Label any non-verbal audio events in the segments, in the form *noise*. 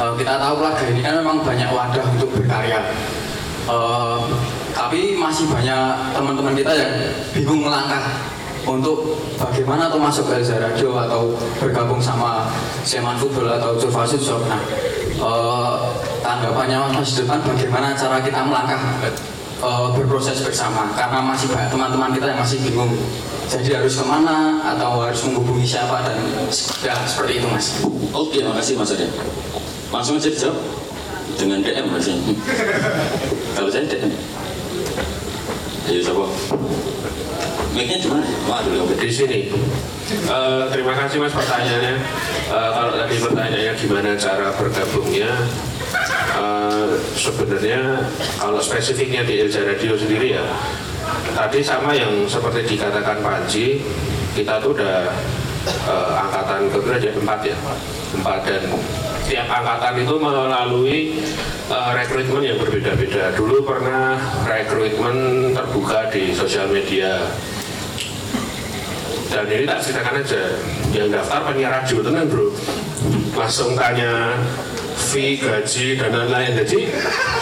Eh, kita tahu keluarga ini kan memang banyak wadah untuk berkarya. Eh, tapi masih banyak teman-teman kita yang bingung melangkah untuk bagaimana tuh masuk ke Elza Radio atau bergabung sama Sleman Football atau Jova Shop. Nah, eh, tanggapannya Mas depan bagaimana cara kita melangkah eh, berproses bersama karena masih banyak teman-teman kita yang masih bingung jadi harus ke mana atau harus menghubungi siapa dan ya seperti itu mas Oke, makasih Mas Arya. Langsung aja dijawab dengan DM Mas. *laughs* Kalau saya DM. Ayo coba. Mic-nya di mana? Waduh, di sini. Eh, terima kasih mas pertanyaannya. Eh, kalau tadi pertanyaannya gimana cara bergabungnya, eh, sebenarnya kalau spesifiknya di Elja Radio sendiri ya, tadi sama yang seperti dikatakan Pak Haji, kita tuh udah eh, angkatan keberapa ya empat ya, empat. Dan tiap angkatan itu melalui eh, rekrutmen yang berbeda-beda. Dulu pernah rekrutmen terbuka di sosial media. Dan ini tak ceritakan aja. Yang daftar penyiar radio tenan bro. Langsung tanya fee gaji dan lain-lain. Jadi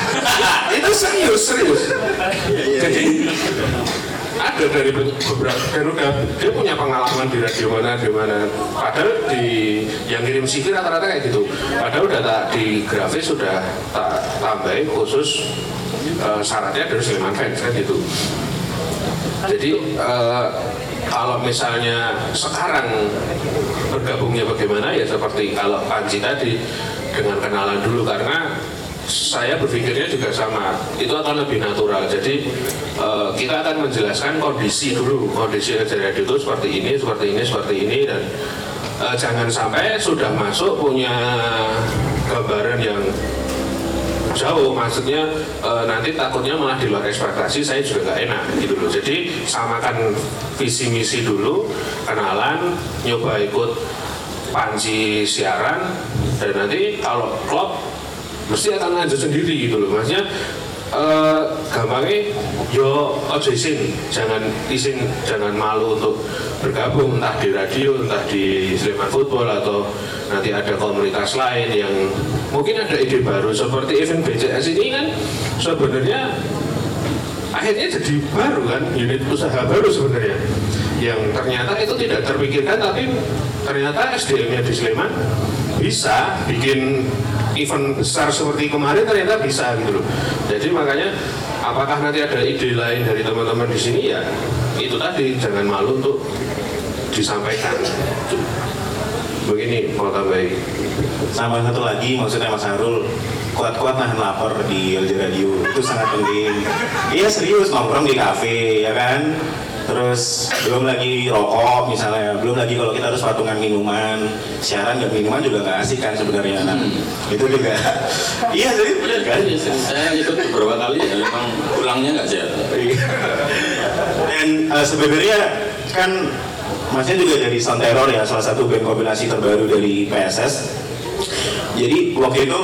*laughs* itu serius serius. Jadi ada dari beberapa dan udah dia punya pengalaman di radio mana di mana. Padahal di yang kirim CV rata-rata kayak gitu. Padahal udah tak di grafis sudah tak tambahin khusus eh, syaratnya dari Sleman fans kan gitu. Jadi eh, kalau misalnya sekarang bergabungnya bagaimana ya seperti kalau Panji tadi dengan kenalan dulu. Karena saya berpikirnya juga sama. Itu akan lebih natural. Jadi eh, kita akan menjelaskan kondisi dulu. Kondisi radio itu seperti ini seperti ini seperti ini dan eh, jangan sampai sudah masuk punya gambaran yang jauh. Maksudnya e, nanti takutnya malah di luar ekspektasi saya juga nggak enak gitu loh. Jadi samakan visi misi dulu kenalan nyoba ikut panci siaran dan nanti kalau klub mesti akan lanjut sendiri gitu loh. Maksudnya e, gampangnya yo ojo izin jangan izin jangan malu untuk bergabung entah di radio entah di Sleman Football atau nanti ada komunitas lain yang mungkin ada ide baru seperti event BCS ini kan sebenarnya akhirnya jadi baru kan unit usaha baru sebenarnya. Yang ternyata itu tidak terpikirkan tapi ternyata SDM-nya di Sleman bisa bikin event besar seperti kemarin ternyata bisa gitu loh. Jadi makanya apakah nanti ada ide lain dari teman-teman di sini? Ya itu tadi. Jangan malu untuk disampaikan. Begini mau tambahin sama satu lagi maksudnya Mas Harul kuat-kuat nahan lapar di LJ Radio. Itu sangat penting. Iya serius nongkrong di kafe ya kan terus belum lagi rokok misalnya belum lagi kalau kita harus patungan minuman. Siaran nggak minuman juga nggak asik kan sebenarnya. Nah, itu juga. *laughs* Iya jadi benar kan? Saya ikut beberapa kali ya memang pulangnya nggak sehat. dan eh, sebenarnya kan Masnya juga dari Sound Terror ya salah satu band kombinasi terbaru dari PSS jadi waktu itu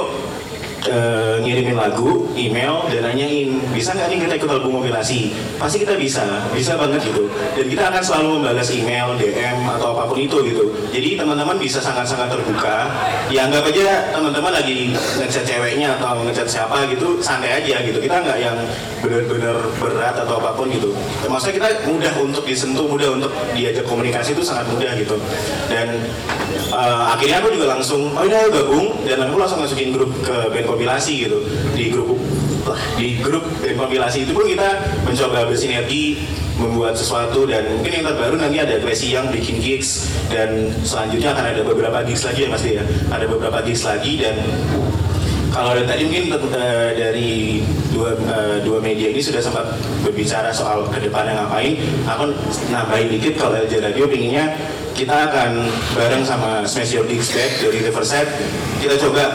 eh, ngirimin lagu, email, dan nanyain bisa nggak nih kita ikut album kompilasi? Pasti kita bisa, bisa banget gitu. Dan kita akan selalu membalas email, DM atau apa pun itu gitu. Jadi teman-teman bisa sangat-sangat terbuka. Ya anggap aja teman-teman lagi ngechat ceweknya atau ngechat siapa gitu, santai aja gitu. Kita nggak yang benar-benar berat atau apa pun gitu. Maksudnya kita mudah untuk disentuh, mudah untuk diajak komunikasi itu sangat mudah gitu. Dan eh, akhirnya aku juga langsung, oh ayo gabung, dan aku langsung masukin grup ke band kompilasi gitu di grup di grup band kompilasi itu pun kita mencoba bersinergi membuat sesuatu dan mungkin yang terbaru nanti ada Gracie yang bikin gigs dan selanjutnya akan ada beberapa gigs lagi ya mas ya ada beberapa gigs lagi dan kalau dari tadi mungkin eh, dari dua eh, dua media ini sudah sempat berbicara soal ke depannya ngapain. Aku nambahin dikit kalau LJ Radio pinginnya kita akan bareng sama Smash Your Digs Back dari Riverside. Kita coba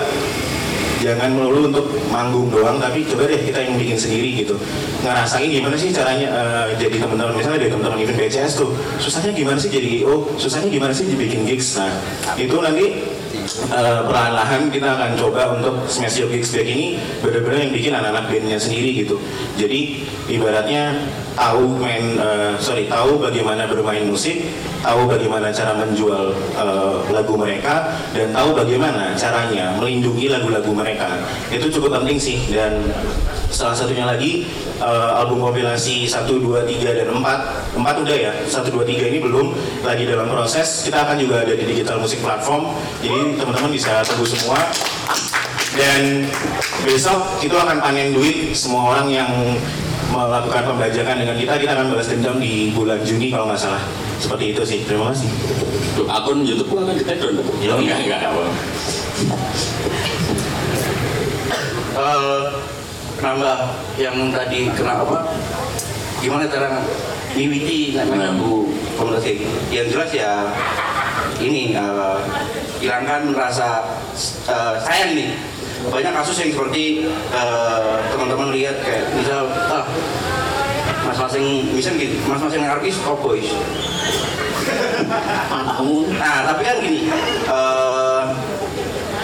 jangan melulu untuk manggung doang tapi coba deh kita yang bikin sendiri gitu. Ngerasain gimana sih caranya eh, jadi teman-teman? Misalnya dari teman-teman event BCS tuh susahnya gimana sih jadi IO susahnya gimana sih dibikin gigs? Nah itu nanti eh, perlahan-lahan kita akan coba untuk Smash Your Gigs Back ini benar-benar yang bikin anak-anak bandnya sendiri gitu. Jadi ibaratnya tahu main, eh, sorry tahu bagaimana bermain musik, tahu bagaimana cara menjual eh, lagu mereka, dan tahu bagaimana caranya melindungi lagu-lagu mereka. Itu cukup penting sih dan salah satunya lagi eh, album kompilasi 1, 2, 3, dan 4 4 udah ya, 1, 2, 3 ini belum lagi dalam proses. Kita akan juga ada di digital musik platform jadi teman-teman bisa tunggu semua. Dan besok itu akan panen duit semua orang yang melakukan pembajakan dengan kita kita akan balas dendam di bulan Juni kalau nggak salah. Seperti itu sih. Terima kasih. Loh, akun YouTube gua kan di take down. Ya, enggak, enggak apa. Eh, nambah yang tadi kenapa gimana cara namanya lagu komunikasi yang jelas ya ini eh, hilangkan rasa eh, sayang nih banyak kasus yang seperti eh, teman-teman lihat kayak misal ah mas-masing misal gitu mas-masing artis cowboys nah tapi kan gini eh,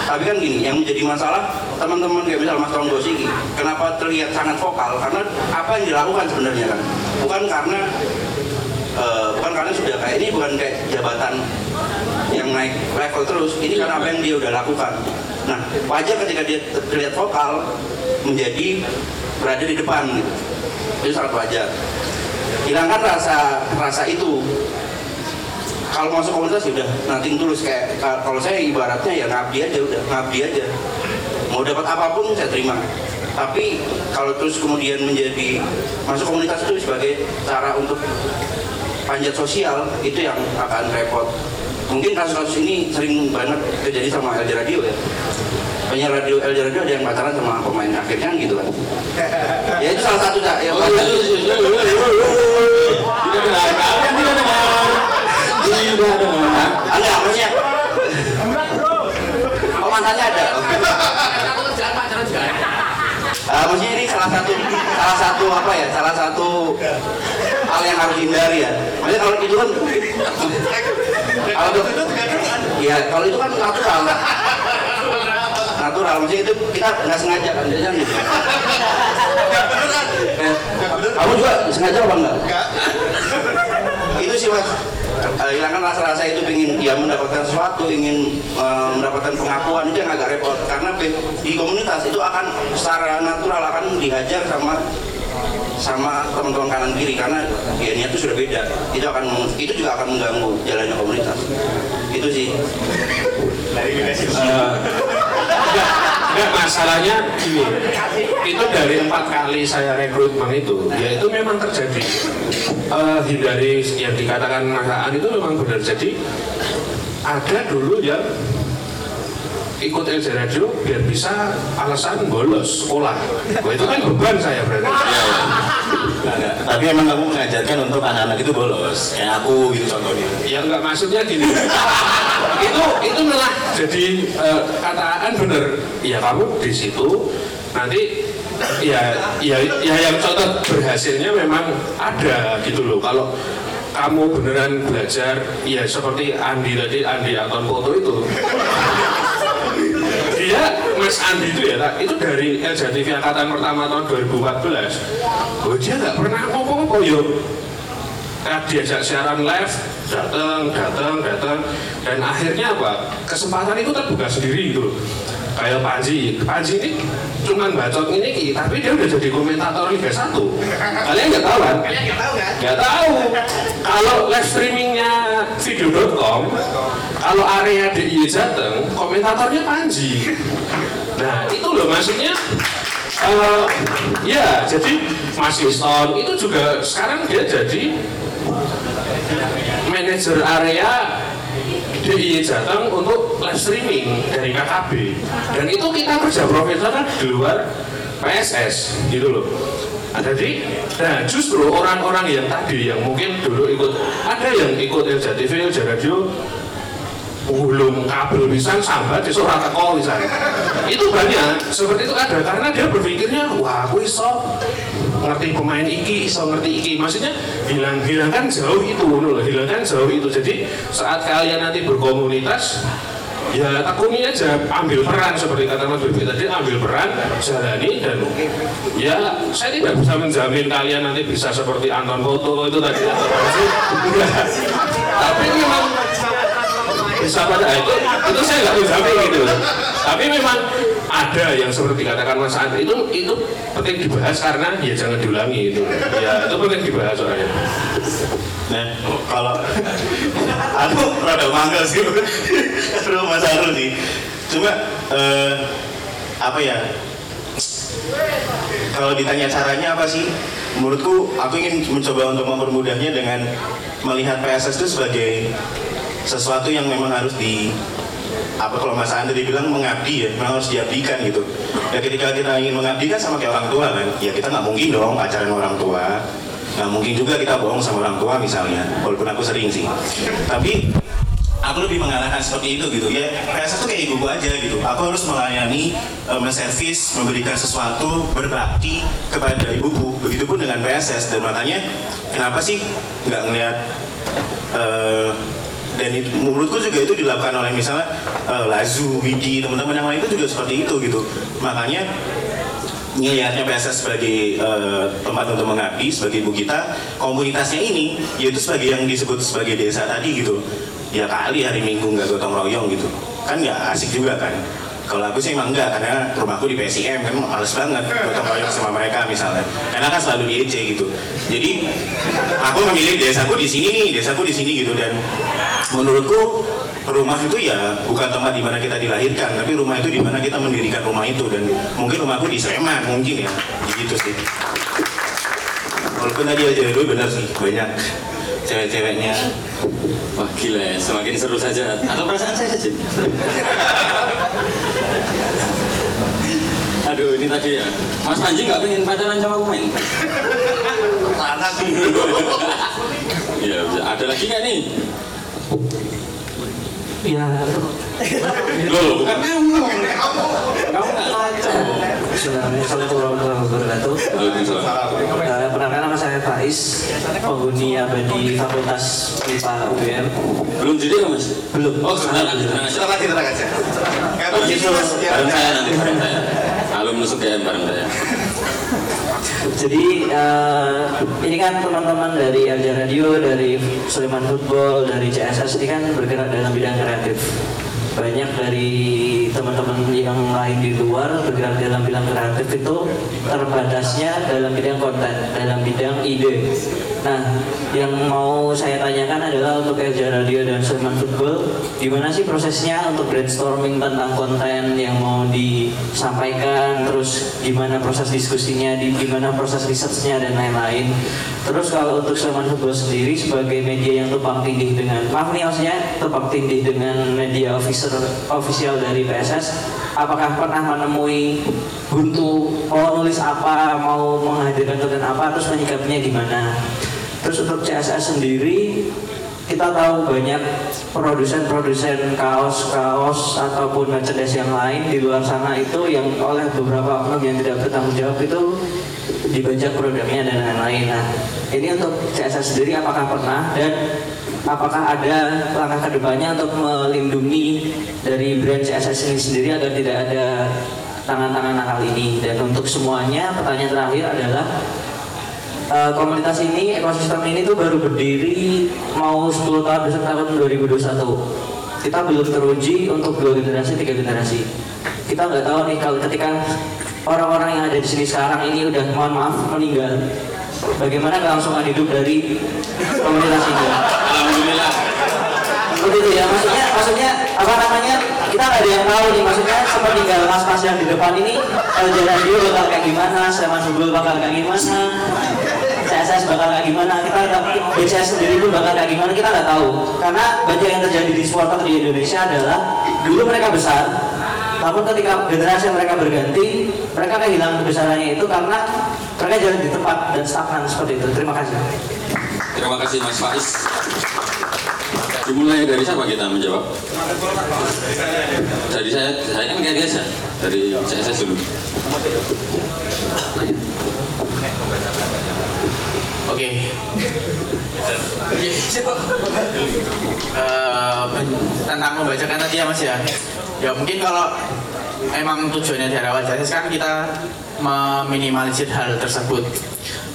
tapi kan gini yang menjadi masalah teman-teman kayak misal Mas Tonggo Sigi kenapa terlihat sangat vokal? Karena apa yang dilakukan sebenarnya kan? Bukan karena eh, bukan karena sudah kayak ini bukan kayak jabatan yang naik level terus ini karena apa yang dia udah lakukan nah wajar ketika dia ter- terlihat vokal menjadi berada di depan gitu. Itu sangat wajar. Hilangkan rasa rasa itu. Kalau masuk komunitas ya udah nanti tulus kayak ka- kalau saya ibaratnya ya ngabdi aja udah ngabdi aja. Mau dapat apa pun saya terima. Tapi kalau terus kemudian menjadi masuk komunitas itu sebagai cara untuk panjat sosial itu yang akan repot mungkin kasus-kasus ini sering banget terjadi sama LJ Radio ya. Penyiar radio LJ Radio ada yang pacaran sama pemain akhirnya kan gitu kan. *laughs* Ya itu salah satu ya Oh, iya, iya, iya, iya, iya, iya, iya. Tidak ada maksudnya oh mantannya ada? Ah, maksudnya ini salah satu salah satu apa ya? Salah satu hal yang harus dihindari ya. Maksudnya kalau itu kan kalau itu ya kalau itu kan natural. Natural maksudnya itu kita nggak sengaja kan biasanya gitu. Eh, kamu juga sengaja apa enggak? Itu sih mas. Eh, hilangkan rasa-rasa itu ingin dia mendapatkan sesuatu ingin eh, mendapatkan pengakuan itu yang agak repot. Karena di komunitas itu akan secara natural akan dihajar sama sama teman-teman kanan kiri karena gennya itu sudah beda itu akan itu juga akan mengganggu jalannya komunitas itu sih enggak masalahnya gini. Itu dari empat kali saya rekrutmen itu, ya itu memang terjadi. Eh, hindari yang dikatakan masakan itu memang benar. Jadi ada dulu yang ikut LJ Radio biar bisa alasan bolos sekolah. Wah, itu kan beban saya berarti. Nggak, nggak. tapi emang kamu mengajarkan untuk anak-anak itu bolos kayak aku gitu contohnya Ya enggak maksudnya gini. itu itu malah jadi eh, kataan bener. Ya kamu di situ nanti ya ya ya yang contoh berhasilnya memang ada gitu loh. Kalau kamu beneran belajar ya seperti Andi tadi Andi Anton Koto itu dia Mas Andi itu ya. Itu dari LJTV angkatan pertama tahun 2014 oh dia nggak pernah ngomong-ngomong. Yuk Nah, diajak siaran live, datang, datang, datang, dan akhirnya apa? Kesempatan itu terbuka sendiri gitu. Kayak Panji, Panji ini cuman bacot ini Ki, tapi dia udah jadi komentator Liga 1 Kalian nggak tahu kan? Kalian nggak tahu kan? Nggak tahu. Kalau live streamingnya video.com, kalau area DIY Jateng, komentatornya Panji. Nah itu loh maksudnya eh, ya jadi Mas Liston itu juga sekarang dia jadi manajer area DIY Jateng untuk live streaming dari KKB dan itu kita kerja profesional di luar PSS gitu loh. Nah, jadi, nah justru orang-orang yang tadi yang mungkin dulu ikut ada yang ikut LJTV, LJ Radio belum kabel bisa sambat di surat teko misalnya. Itu banyak seperti itu ada karena dia berpikirnya wah aku iso ngerti pemain iki iso ngerti iki. Maksudnya hilang hilangkan jauh itu loh hilangkan jauh itu. Jadi saat kalian nanti berkomunitas ya tekuni aja ambil peran. Seperti kata Mas Bibi tadi ambil peran jalani dan ya saya tidak bisa menjamin kalian nanti bisa seperti Anton Foto itu tadi. Tapi memang bisa pada itu itu saya nggak menjamin gitu. Tapi memang ada yang seperti katakan Mas Andri itu itu penting dibahas karena ya jangan diulangi itu ya itu penting dibahas soalnya Nah, kalau aku rada mangga sih, aduh Mas Arul sih. Cuma eh, apa ya? Kalau ditanya caranya apa sih? Menurutku aku ingin mencoba untuk mempermudahnya dengan melihat PSS itu sebagai sesuatu yang memang harus di apa kalau Mas Andri bilang mengabdi ya, memang harus diabdikan gitu. Ya ketika kita ingin mengabdikan sama kayak orang tua kan, ya kita nggak mungkin dong pacaran orang tua, nggak mungkin juga kita bohong sama orang tua misalnya, walaupun aku sering sih. Tapi aku lebih mengalahkan seperti itu gitu. Ya PSS tuh kayak ibuku aja gitu. Aku harus melayani eh, menservis memberikan sesuatu berbakti kepada ibuku. Begitupun dengan PSS dan makanya kenapa sih nggak ngelihat eh, dan itu, menurutku juga itu dilakukan oleh misalnya eh, Lazu, Widi, teman-teman yang lain itu juga seperti itu gitu. Makanya ngelihatnya PSS sebagai eh, tempat untuk mengabdi sebagai ibu kita komunitasnya ini yaitu sebagai yang disebut sebagai desa tadi gitu. Ya kali hari minggu nggak gotong royong gitu. Kan nggak asik juga kan kalau aku sih emang enggak karena rumahku di PSIM kan males banget gotong royong sama mereka misalnya. Karena kan selalu di EC gitu. Jadi aku memilih desaku di sini nih desaku di sini gitu. Dan menurutku rumah itu ya bukan tempat di mana kita dilahirkan tapi rumah itu di mana kita mendirikan rumah itu. Dan mungkin rumahku di Sleman mungkin ya. Gitu sih. Walaupun tadi aja dulu benar sih banyak cewek-ceweknya Wah gila ya, semakin seru saja. Atau perasaan saya saja. Aduh ini tadi ya, Mas Panji nggak pengen pacaran sama pemain? Anak Iya, bisa. ada lagi nggak nih? Ya, Loh, bukan kamu. Kamu nggak. Assalamualaikum warahmatullahi wabarakatuh. Uh, Perkenalkan nama saya Faiz, penghuni abadi Fakultas MIPA UGM. Belum jadi ya mas? Belum. Oh sebentar lagi, sebentar lagi. Tenang aja, tenang aja. Kalau gitu mas, ya. bareng saya nanti, bareng saya. Alum nusuk DM bareng saya. Jadi eh, ini kan teman-teman dari Alja Radio, dari Sulaiman Football, dari CSS ini kan bergerak dalam bidang kreatif. Banyak dari teman-teman yang lain di luar bergerak dalam bidang kreatif itu terbatasnya dalam bidang konten, dalam bidang ide. Nah, yang mau saya tanyakan adalah untuk Alja Radio dan Sulaiman Football, gimana sih prosesnya untuk brainstorming tentang konten yang mau disampaikan, terus gimana proses diskusinya, di gimana proses risetnya dan lain-lain. Terus kalau untuk Sulaiman Football sendiri sebagai media yang tumpang tindih dengan, maaf nih maksudnya tumpang tindih dengan media officer official dari PSS, apakah pernah menemui buntu mau nulis apa, mau menghadirkan konten apa, terus menyikapinya gimana? Terus untuk CSS sendiri kita tahu banyak produsen-produsen kaos-kaos ataupun merchandise yang lain di luar sana itu yang oleh beberapa oknum yang tidak bertanggung jawab itu dibajak produknya dan lain-lain. Nah, ini untuk CSS sendiri apakah pernah dan apakah ada langkah ke depannya untuk melindungi dari brand CSS ini sendiri agar tidak ada tangan-tangan nakal ini dan untuk semuanya pertanyaan terakhir adalah Eh, komunitas ini, ekosistem ini tuh baru berdiri mau 10 tahun besok tahun 2021. Kita belum teruji untuk dua generasi, tiga generasi. Kita nggak tahu nih kalau ketika orang-orang yang ada di sini sekarang ini udah mohon maaf meninggal, bagaimana kelangsungan hidup dari komunitas ini? Alhamdulillah. Itu ya, maksudnya, maksudnya apa namanya? Kita nggak ada yang tahu nih, maksudnya sepeninggal mas-mas yang di depan ini, LJ Radio bakal kayak gimana, Seman Google bakal kayak gimana, CSS bakal kayak gimana, kita nggak BCS sendiri pun bakal kayak gimana, kita nggak tahu. Karena banyak yang terjadi di supporter di Indonesia adalah dulu mereka besar, namun ketika generasi mereka berganti, mereka kehilangan kebesarannya itu karena mereka jalan di tempat dan stagnan seperti itu. Terima kasih. Terima kasih Mas Faiz. Dimulai dari siapa kita menjawab? Dari saya, saya kan kayak biasa dari CSS dulu. Oke. Eh, tentang membacakan tadi ya Mas ya. Ya mungkin kalau emang tujuannya dari awal jadi kan kita meminimalisir hal tersebut.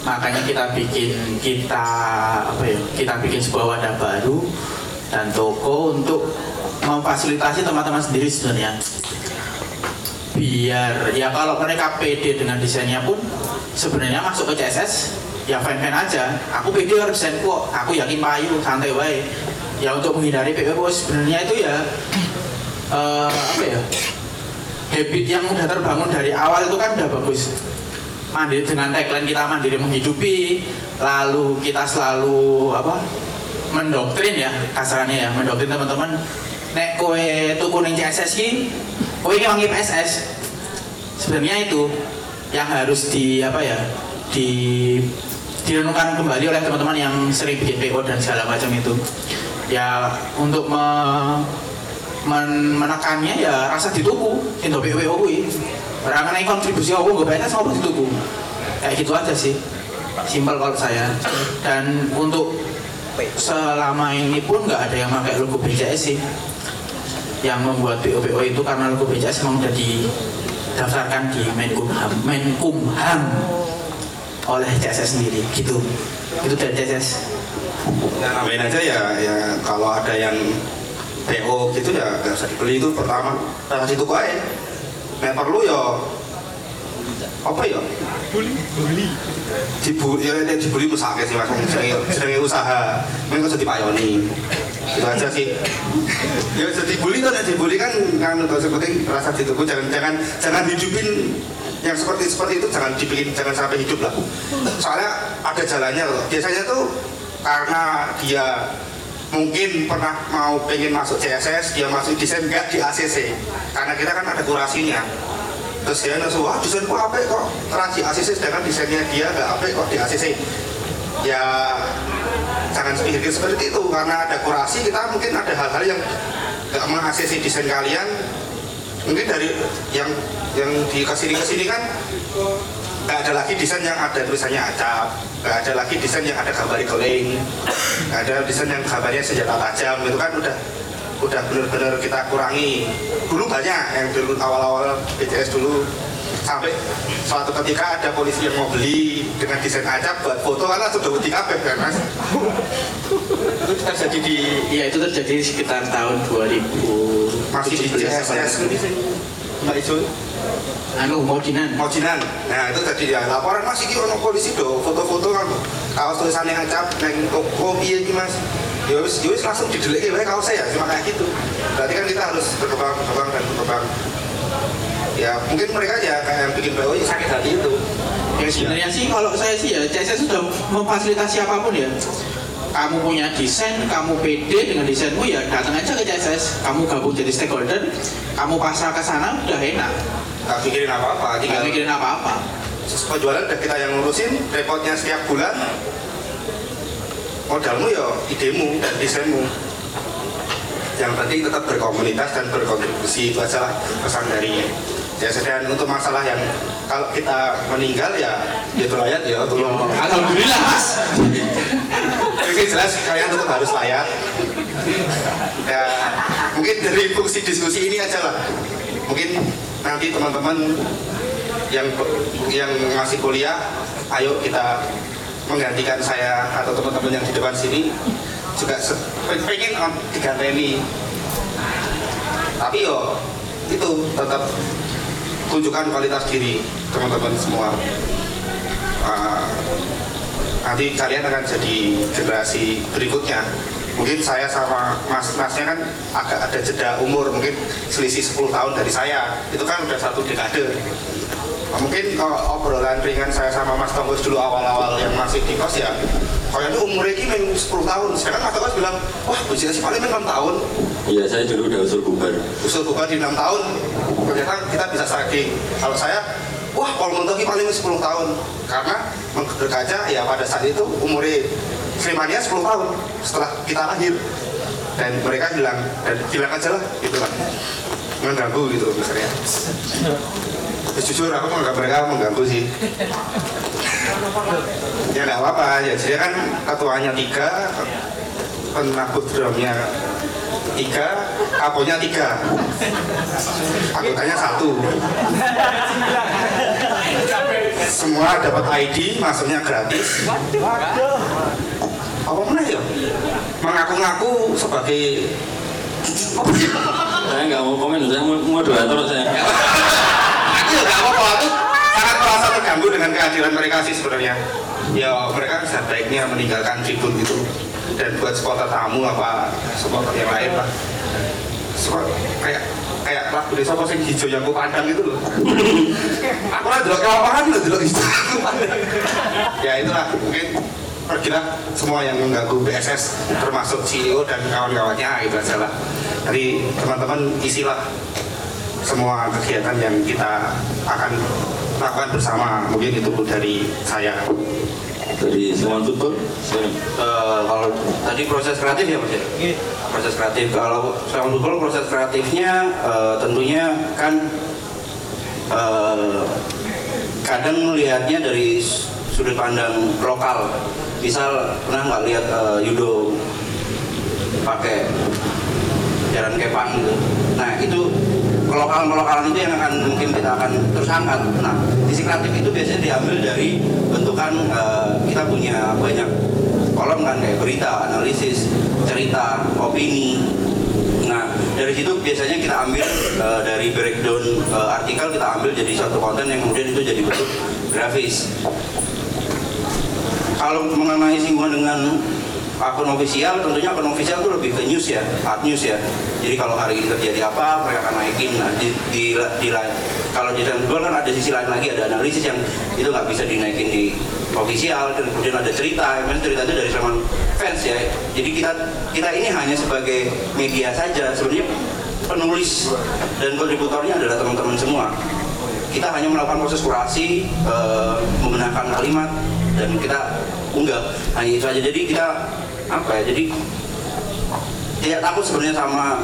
Makanya kita bikin kita apa ya? Kita bikin sebuah wadah baru dan toko untuk memfasilitasi teman-teman sendiri sebenarnya biar ya kalau mereka pede dengan desainnya pun sebenarnya masuk ke CSS ya fan-fan aja. Aku harus desain kok aku yakin payu santai wae. Ya untuk menghindari PPO sebenarnya itu ya eh, apa ya habit yang udah terbangun dari awal itu kan udah bagus. Mandiri dengan tagline kita mandiri menghidupi lalu kita selalu apa mendoktrin ya kasarannya ya mendoktrin teman-teman. Nek kowe tuku ning CSS ki kowe wangi PSS sebenarnya itu yang harus di apa ya di direnungkan kembali oleh teman-teman yang sering bikin PO dan segala macam itu. Ya untuk me- men- menekannya ya rasa dituku itu PO PO kuwi orang kena kontribusi aku nggak PSS apa dituku. Kayak gitu aja sih. Simpel kalau saya. Dan untuk selama ini pun nggak ada yang pakai logo BCS sih. Yang membuat PO-PO itu karena logo BCS memang sudah didaftarkan di Menkumham. Menkumham oleh CSS sendiri gitu. Itu dari CSS Nah, namain aja ya, ya kalau ada yang PO gitu ya nggak usah dibeli. Itu pertama rasa situ aja. Nek perlu ya. Apa ya? Dibuli ya nek dibuli mesake sih mas. Jenenge usaha. Men kok jadi payoni. Itu aja sih. Ya jadi dibuli tuh nek dibuli kan kan untuk seperti rasa dituku. Jangan jangan jangan hidupin yang seperti seperti itu jangan dibikin jangan sampai hidup lah soalnya ada jalannya loh. Biasanya tuh karena dia mungkin pernah mau pengen masuk CSS dia masuk desain nggak di ACC karena kita kan ada kurasinya. Terus dia langsung wah desainku apa kok. Terus di ACC sedangkan desainnya dia nggak apa kok di ACC ya jangan pikir seperti itu. Karena ada kurasi kita mungkin ada hal-hal yang nggak meng-ACC desain kalian mungkin dari yang yang di ke sini ke sini kan nggak ada lagi desain yang ada tulisannya acap nggak ada lagi desain yang ada gambar keling nggak ada desain yang gambarnya senjata tajam itu kan udah udah benar-benar kita kurangi. Dulu banyak yang dulu awal-awal BCS dulu sampai suatu ketika ada polisi yang mau beli dengan desain acap buat foto kan langsung udah di kan mas itu terjadi di ya itu terjadi sekitar tahun 2000 masih di CSS Mbak Ijo anu mau dinan Mojinan. Nah itu tadi ya laporan masih ki ono polisi do foto-foto kan kaos tulisannya ngacap neng toko piye ki Mas. Ya wis ya wis langsung dideleke wae kaos saya cuma kayak gitu. Berarti kan kita harus berkembang berkembang dan berkembang. Ya mungkin mereka ya kayak yang bikin BO sakit hati itu. ya sebenarnya sih kalau saya sih ya CSS sudah memfasilitasi apa pun ya kamu punya desain, kamu pede dengan desainmu ya datang aja ke CSS kamu gabung jadi stakeholder kamu pasrah ke sana udah enak. Gak pikirin apa-apa, tinggal mikirin apa-apa. Penjualan udah kita yang ngurusin, repotnya setiap bulan. Modalmu ya idemu dan desainmu. Yang penting tetap berkomunitas dan berkontribusi itu aja lah pesan dari ya dan untuk masalah yang kalau kita meninggal ya ya itu layak ya. tolong Alhamdulillah mas *laughs* Jelas kalian tetap harus layak. Ya mungkin dari fungsi diskusi ini aja lah. Mungkin nanti teman-teman yang yang masih kuliah ayo kita menggantikan saya atau teman-teman yang di depan sini juga pengen diganteni. Tapi yo itu tetap tunjukkan kualitas diri teman-teman semua. Ah, nanti kalian akan jadi generasi berikutnya. Mungkin saya sama mas-masnya kan agak ada jeda umur mungkin selisih 10 tahun dari saya. Itu kan udah satu dekade. Nah, mungkin kalau obrolan ringan saya sama Mas Tonggus dulu awal-awal yang masih di kos ya. Kayaknya umurnya ini memang 10 tahun. Sedangkan Mas Tonggus bilang wah usia sih paling 6 tahun. Iya saya dulu udah usul bubar. usul bukan di 6 tahun. Ternyata kita bisa saking. Kalau saya wah kalau mentok ini paling 10 tahun. Karena berkaca ya pada saat itu umurnya Slimania 10 tahun setelah kita lahir. Dan mereka hilang dan hilang aja lah gitu lah mengganggu gitu misalnya. Jujur aku menganggap mereka mengganggu sih. Ya nggak apa-apa. Ya saya kan ketuanya tiga penakut drumnya tiga kaponya tiga. Anggotanya satu semua dapat ID masuknya gratis. Apa mana ya? Mengaku-ngaku sebagai Saya nggak mau komen, saya mau moderator saya. aku ya nggak apa-apa aku sangat merasa terganggu dengan kehadiran mereka sih sebenarnya. Ya mereka bisa baiknya meninggalkan tribun itu dan buat supporter tamu apa supporter yang lain lah. Support- kayak kayak lagu desa apa sing hijau yang ku pandang itu loh. *laughs* Aku lah dulu kelaparan loh dulu hijau ya itulah mungkin pergilah semua yang mengganggu BSS termasuk CEO dan kawan-kawannya itu aja lah. Jadi teman-teman isilah semua kegiatan yang kita akan lakukan bersama. Mungkin itu dari saya Dari Sewan Football, saya Eh, kalau tadi proses kreatif ya mas ya? Proses kreatif. Kalau sekarang dulu proses kreatifnya eh, tentunya kan eh, kadang melihatnya dari sudut pandang lokal. Misal pernah nggak lihat eh, Yudo pakai jalan kepang gitu? itu kelokalan-kelokalan itu yang akan mungkin kita akan terus angkat nah sisi kreatif itu biasanya diambil dari bentukan eh, kita punya banyak kolom kan kayak berita, analisis, cerita, opini. Nah dari situ biasanya kita ambil eh, dari breakdown eh, artikel kita ambil jadi suatu konten yang kemudian itu jadi bentuk grafis. Kalau mengenai singgungan dengan akun ofisial, tentunya akun ofisial itu lebih ke news ya, art news ya. Jadi kalau hari ini terjadi apa, mereka akan naikin. Nah, di, di, di lain, kalau di dalam kan ada sisi lain lagi, ada analisis yang itu nggak bisa dinaikin di ofisial, dan kemudian ada cerita, yang cerita itu dari teman fans ya. Jadi kita kita ini hanya sebagai media saja, sebenarnya penulis dan kontributornya adalah teman-teman semua kita hanya melakukan proses kurasi, membenarkan kalimat, dan kita unggah. Hanya itu aja. Jadi kita apa ya? Jadi tidak takut sebenarnya sama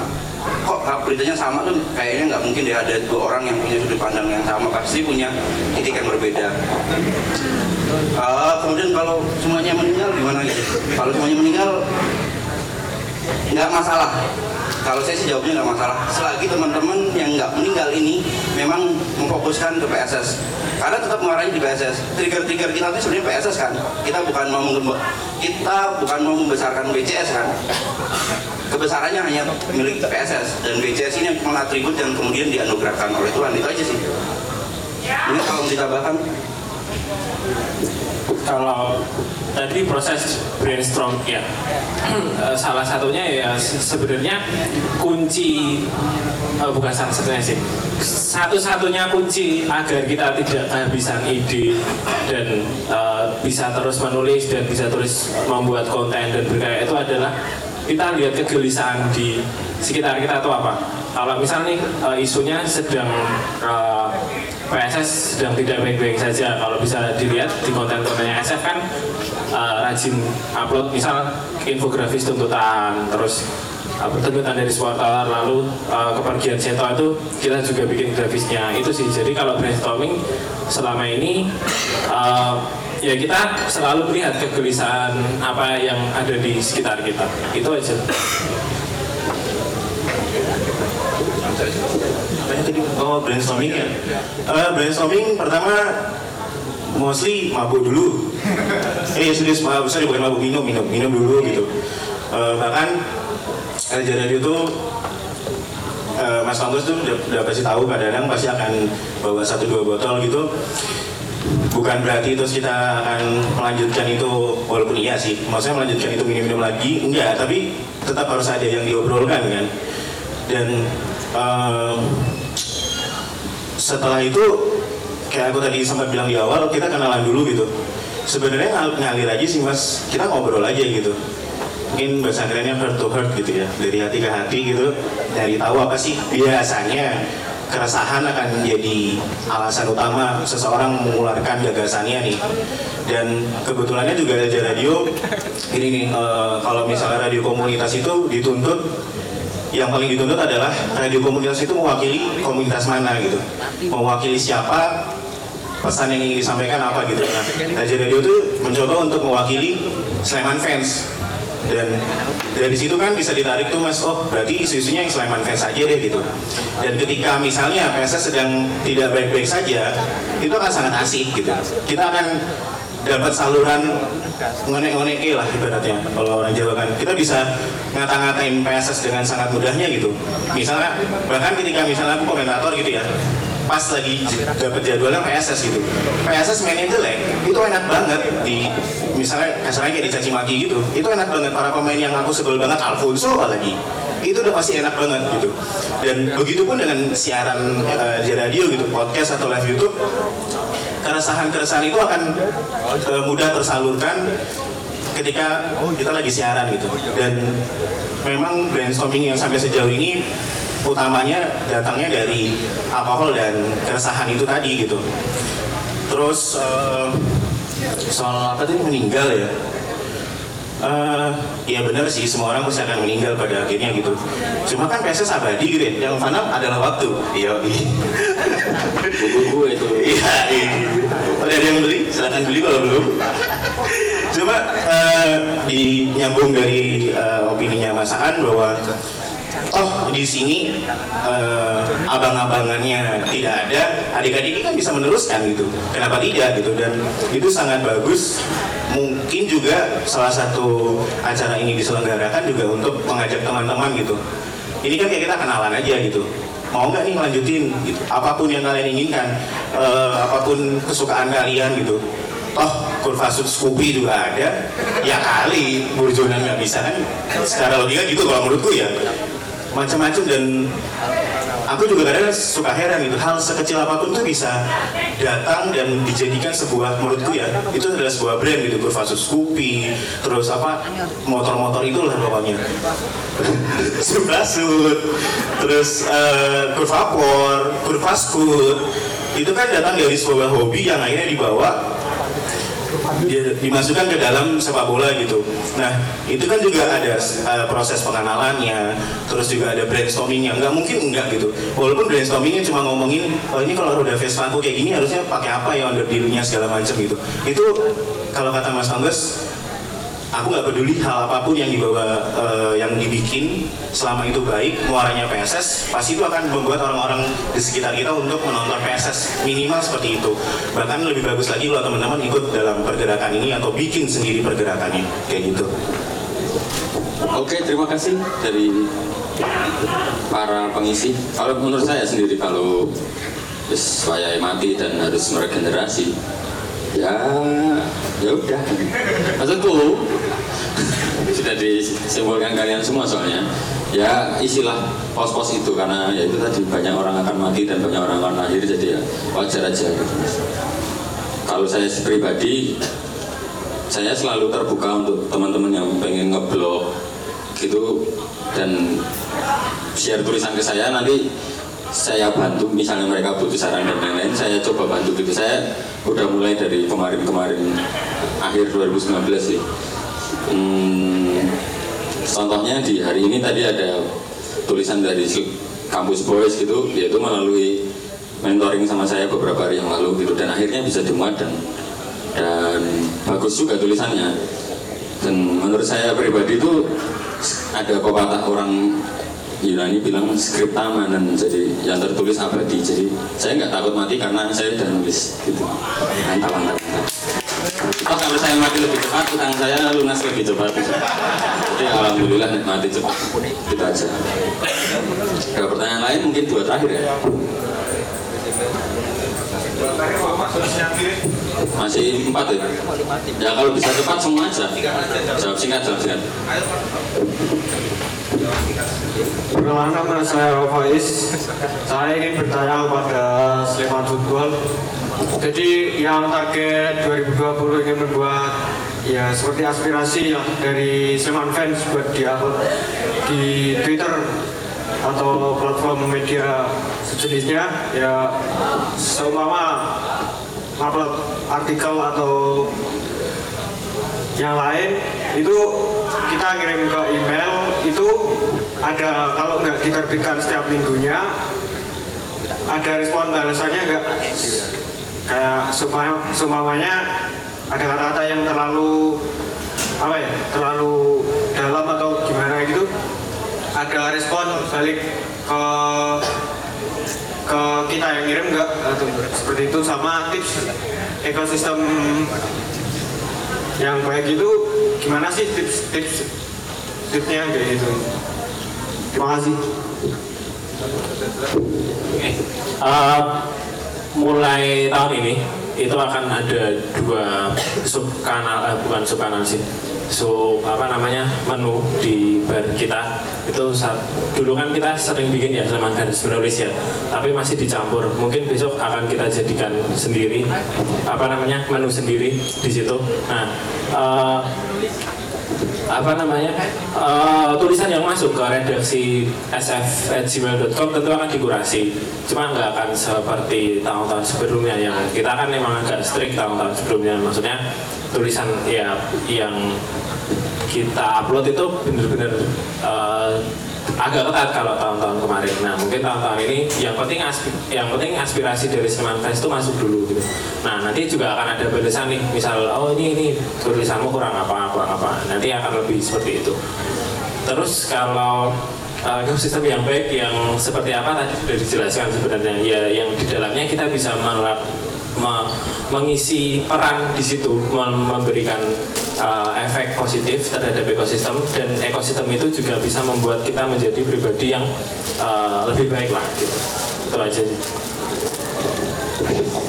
kok beritanya sama tuh kayaknya nggak mungkin deh ada dua orang yang punya sudut pandang yang sama pasti punya titik yang berbeda. Eh, kemudian kalau semuanya meninggal gimana gitu? Kalau semuanya meninggal nggak masalah kalau saya sih jawabnya nggak masalah. Selagi teman-teman yang nggak meninggal ini memang memfokuskan ke PSS karena tetap mengarahnya di PSS trigger-trigger kita itu sebenarnya PSS kan? Kita bukan mau kita bukan mau membesarkan BCS kan? Kebesarannya hanya milik PSS dan BCS ini yang mengatribut dan kemudian dianugerahkan oleh Tuhan. Itu aja sih. Ini kalau ditambahkan kalau tadi proses brainstorm ya. *clears throat* Eh, salah satunya ya se- sebenarnya kunci eh, bukan salah satunya sih. Satu-satunya kunci agar kita tidak kehabisan ide dan eh, bisa terus menulis dan bisa terus membuat konten dan berkarya itu adalah kita lihat kegelisahan di sekitar kita itu apa. Kalau misalnya nih isunya sedang eh, PSS sedang tidak baik-baik saja. Kalau bisa dilihat di konten-kontennya SF kan eh, rajin upload. Misal infografis tuntutan terus apa, tuntutan dari supporter. Lalu eh, kepergian Seto itu kita juga bikin grafisnya. Itu sih. Jadi kalau brainstorming selama ini eh, ya kita selalu melihat kegelisahan apa yang ada di sekitar kita. Itu aja Oh brainstorming ya. Eh, brainstorming pertama mostly mabuk dulu. eh *laughs* serius mabuk, sorry bukan mabuk minum minum minum dulu gitu. Eh, bahkan Elja Radio tuh eh, Mas Kampus tuh udah, udah pasti tahu kadang-kadang pasti akan bawa satu dua botol gitu bukan berarti terus kita akan melanjutkan itu walaupun iya sih maksudnya melanjutkan itu minum-minum lagi enggak tapi tetap harus ada yang diobrolkan kan dan setelah itu kayak aku tadi sempat bilang di awal kita kenalan dulu gitu. Sebenarnya ngal- ngalir aja sih mas. Kita ngobrol aja gitu. Mungkin bahasa kerennya heart to heart gitu ya. Dari hati ke hati gitu. Dari tahu apa sih biasanya keresahan akan menjadi alasan utama seseorang mengeluarkan gagasannya nih. Dan kebetulannya juga ada radio. Ini nih eh, kalau misalnya radio komunitas itu dituntut yang paling dituntut adalah radio komunitas itu mewakili komunitas mana gitu. Mewakili siapa pesan yang ingin disampaikan apa gitu. Nah radio radio itu mencoba untuk mewakili Sleman fans. Dan dari situ kan bisa ditarik tuh mas oh berarti isu-isunya yang Sleman fans aja deh gitu. Dan ketika misalnya PSS sedang tidak baik-baik saja itu akan sangat asik gitu. Kita akan dapat saluran ngonek-ngonek lah ibaratnya. Kalau orang Jawa kan kita bisa ngata-ngatain PSS dengan sangat mudahnya gitu. Misalnya bahkan ketika misalnya aku komentator gitu ya pas lagi dapat jadwalnya PSS gitu. PSS mainnya jelek itu enak banget di misalnya kasarnya kayak dicaci maki gitu itu enak banget. Para pemain yang aku sebel banget Alfonso apalagi itu udah pasti enak banget gitu. Dan begitu pun dengan siaran uh, di radio gitu podcast atau live YouTube keresahan-keresahan itu akan uh, mudah tersalurkan ketika kita lagi siaran gitu. Dan memang brainstorming yang sampai sejauh ini utamanya datangnya dari alkohol dan keresahan itu tadi gitu. Terus uh, soal apa tadi? Meninggal ya Uh, ya benar sih semua orang pasti akan meninggal pada akhirnya gitu. Cuma kan PSS abadi gitu ya yang fana adalah waktu. Iya buku itu. Iya iya. Ada yang beli? Silahkan beli kalau belum. Cuma uh, di nyambung dari uh, opininya Mas Aan bahwa toh di sini uh, abang-abangannya tidak ada. Adik-adik ini kan bisa meneruskan gitu. Kenapa tidak gitu? Dan itu sangat bagus. Mungkin juga salah satu acara ini diselenggarakan juga untuk mengajak teman-teman gitu. Ini kan kayak kita kenalan aja gitu. Mau nggak nih lanjutin gitu? Apa pun yang kalian inginkan uh, apa pun kesukaan kalian gitu. Toh kurva Scoopy juga ada. Ya kali burjonan nggak bisa kan? Secara logika gitu kalau menurutku ya macam-macam dan aku juga kadang suka heran gitu. Hal sekecil apa pun tuh bisa datang dan dijadikan sebuah menurutku ya itu adalah sebuah brand gitu kurva Scoopy terus apa motor-motor itulah pokoknya. *laughs* Subrasut terus uh, kurva Por kurva Scoot itu kan datang dari sebuah hobi yang akhirnya dibawa dimasukkan ke dalam sepak bola gitu. Nah itu kan juga ada uh, proses pengenalannya, terus juga ada brainstormingnya. Nggak mungkin enggak gitu. Walaupun brainstormingnya cuma ngomongin, oh ini kalau roda Vespa kayak gini harusnya pakai apa ya under dirinya segala macam gitu. Itu kalau kata Mas Tangges, aku nggak peduli hal apa pun yang dibawa uh, yang dibikin selama itu baik muaranya PSS pasti itu akan membuat orang-orang di sekitar kita untuk menonton PSS minimal seperti itu bahkan lebih bagus lagi kalau teman-teman ikut dalam pergerakan ini atau bikin sendiri pergerakannya kayak gitu Oke, terima kasih dari para pengisi. Kalau menurut saya sendiri kalau saya mati dan harus meregenerasi, ya ya udah. Maksudku sudah disimpulkan kalian semua soalnya. Ya isilah pos-pos itu karena ya itu tadi banyak orang akan mati dan banyak orang akan lahir jadi ya wajar aja. Gitu. Kalau saya pribadi saya selalu terbuka untuk teman-teman yang pengen ngeblog gitu dan share tulisan ke saya nanti saya bantu misalnya mereka butuh saran dan lain-lain saya coba bantu gitu saya udah mulai dari kemarin-kemarin akhir 2019 sih hmm, contohnya di hari ini tadi ada tulisan dari kampus boys gitu yaitu melalui mentoring sama saya beberapa hari yang lalu gitu. Dan akhirnya bisa dimuat dan dan bagus juga tulisannya. Dan menurut saya pribadi itu ada pepatah orang Yunani bilang skripta dan jadi yang tertulis abadi. Jadi saya nggak takut mati karena saya udah nulis gitu. Mantap mantap Oh kalau saya mati lebih cepat utang saya lunas lebih cepat jadi alhamdulillah mati cepat itu aja ada pertanyaan lain mungkin dua terakhir ya masih empat ya? Ya kalau bisa cepat semua aja. Jawab singkat, jawab singkat. Perkenalkan nama saya Faiz. Saya ingin bertanya kepada Sleman Football. Jadi yang target 2020 ingin membuat ya seperti aspirasi ya dari Sleman fans buat diupload di Twitter atau platform media sejenisnya ya seumpama upload artikel atau yang lain itu kita ngirim ke email itu ada kalau nggak diterbitkan setiap minggunya ada respon balasannya nggak kayak supaya sumamanya ada kata-kata yang terlalu apa ya terlalu dalam atau gimana gitu ada respon balik ke ke kita yang ngirim nggak? Seperti itu sama tips ekosistem yang baik itu gimana sih tips tips tipsnya kayak gitu? Terima kasih. Eh, mulai tahun ini itu akan ada dua sub kanal eh, bukan sub kanal sih sub apa namanya menu di bar kita. Itu saat, dulu kan kita sering bikin ya sama garis menulis ya tapi masih dicampur. Mungkin besok akan kita jadikan sendiri apa namanya menu sendiri di situ. Nah eh, apa namanya? Eh, tulisan yang masuk ke redaksi sf@gmail.com tentu akan dikurasi. Cuma nggak akan seperti tahun-tahun sebelumnya yang kita kan memang agak strict tahun-tahun sebelumnya. Maksudnya tulisan ya yang kita upload itu benar-benar eh, agak ketat kalau tahun-tahun kemarin. Nah mungkin tahun-tahun ini yang penting yang penting aspirasi dari Seniman Fest itu masuk dulu gitu. Nah nanti juga akan ada balasan nih, misal oh ini ini tulisanmu kurang apa kurang apa. Nanti akan lebih seperti itu. Terus kalau uh, ekosistem yang baik yang seperti apa tadi sudah dijelaskan sebenarnya ya yang di dalamnya kita bisa melap, me- mengisi peran di situ mem- memberikan uh, efek positif terhadap ekosistem dan ekosistem itu juga bisa membuat kita menjadi pribadi yang uh, lebih baik lah gitu itu aja sih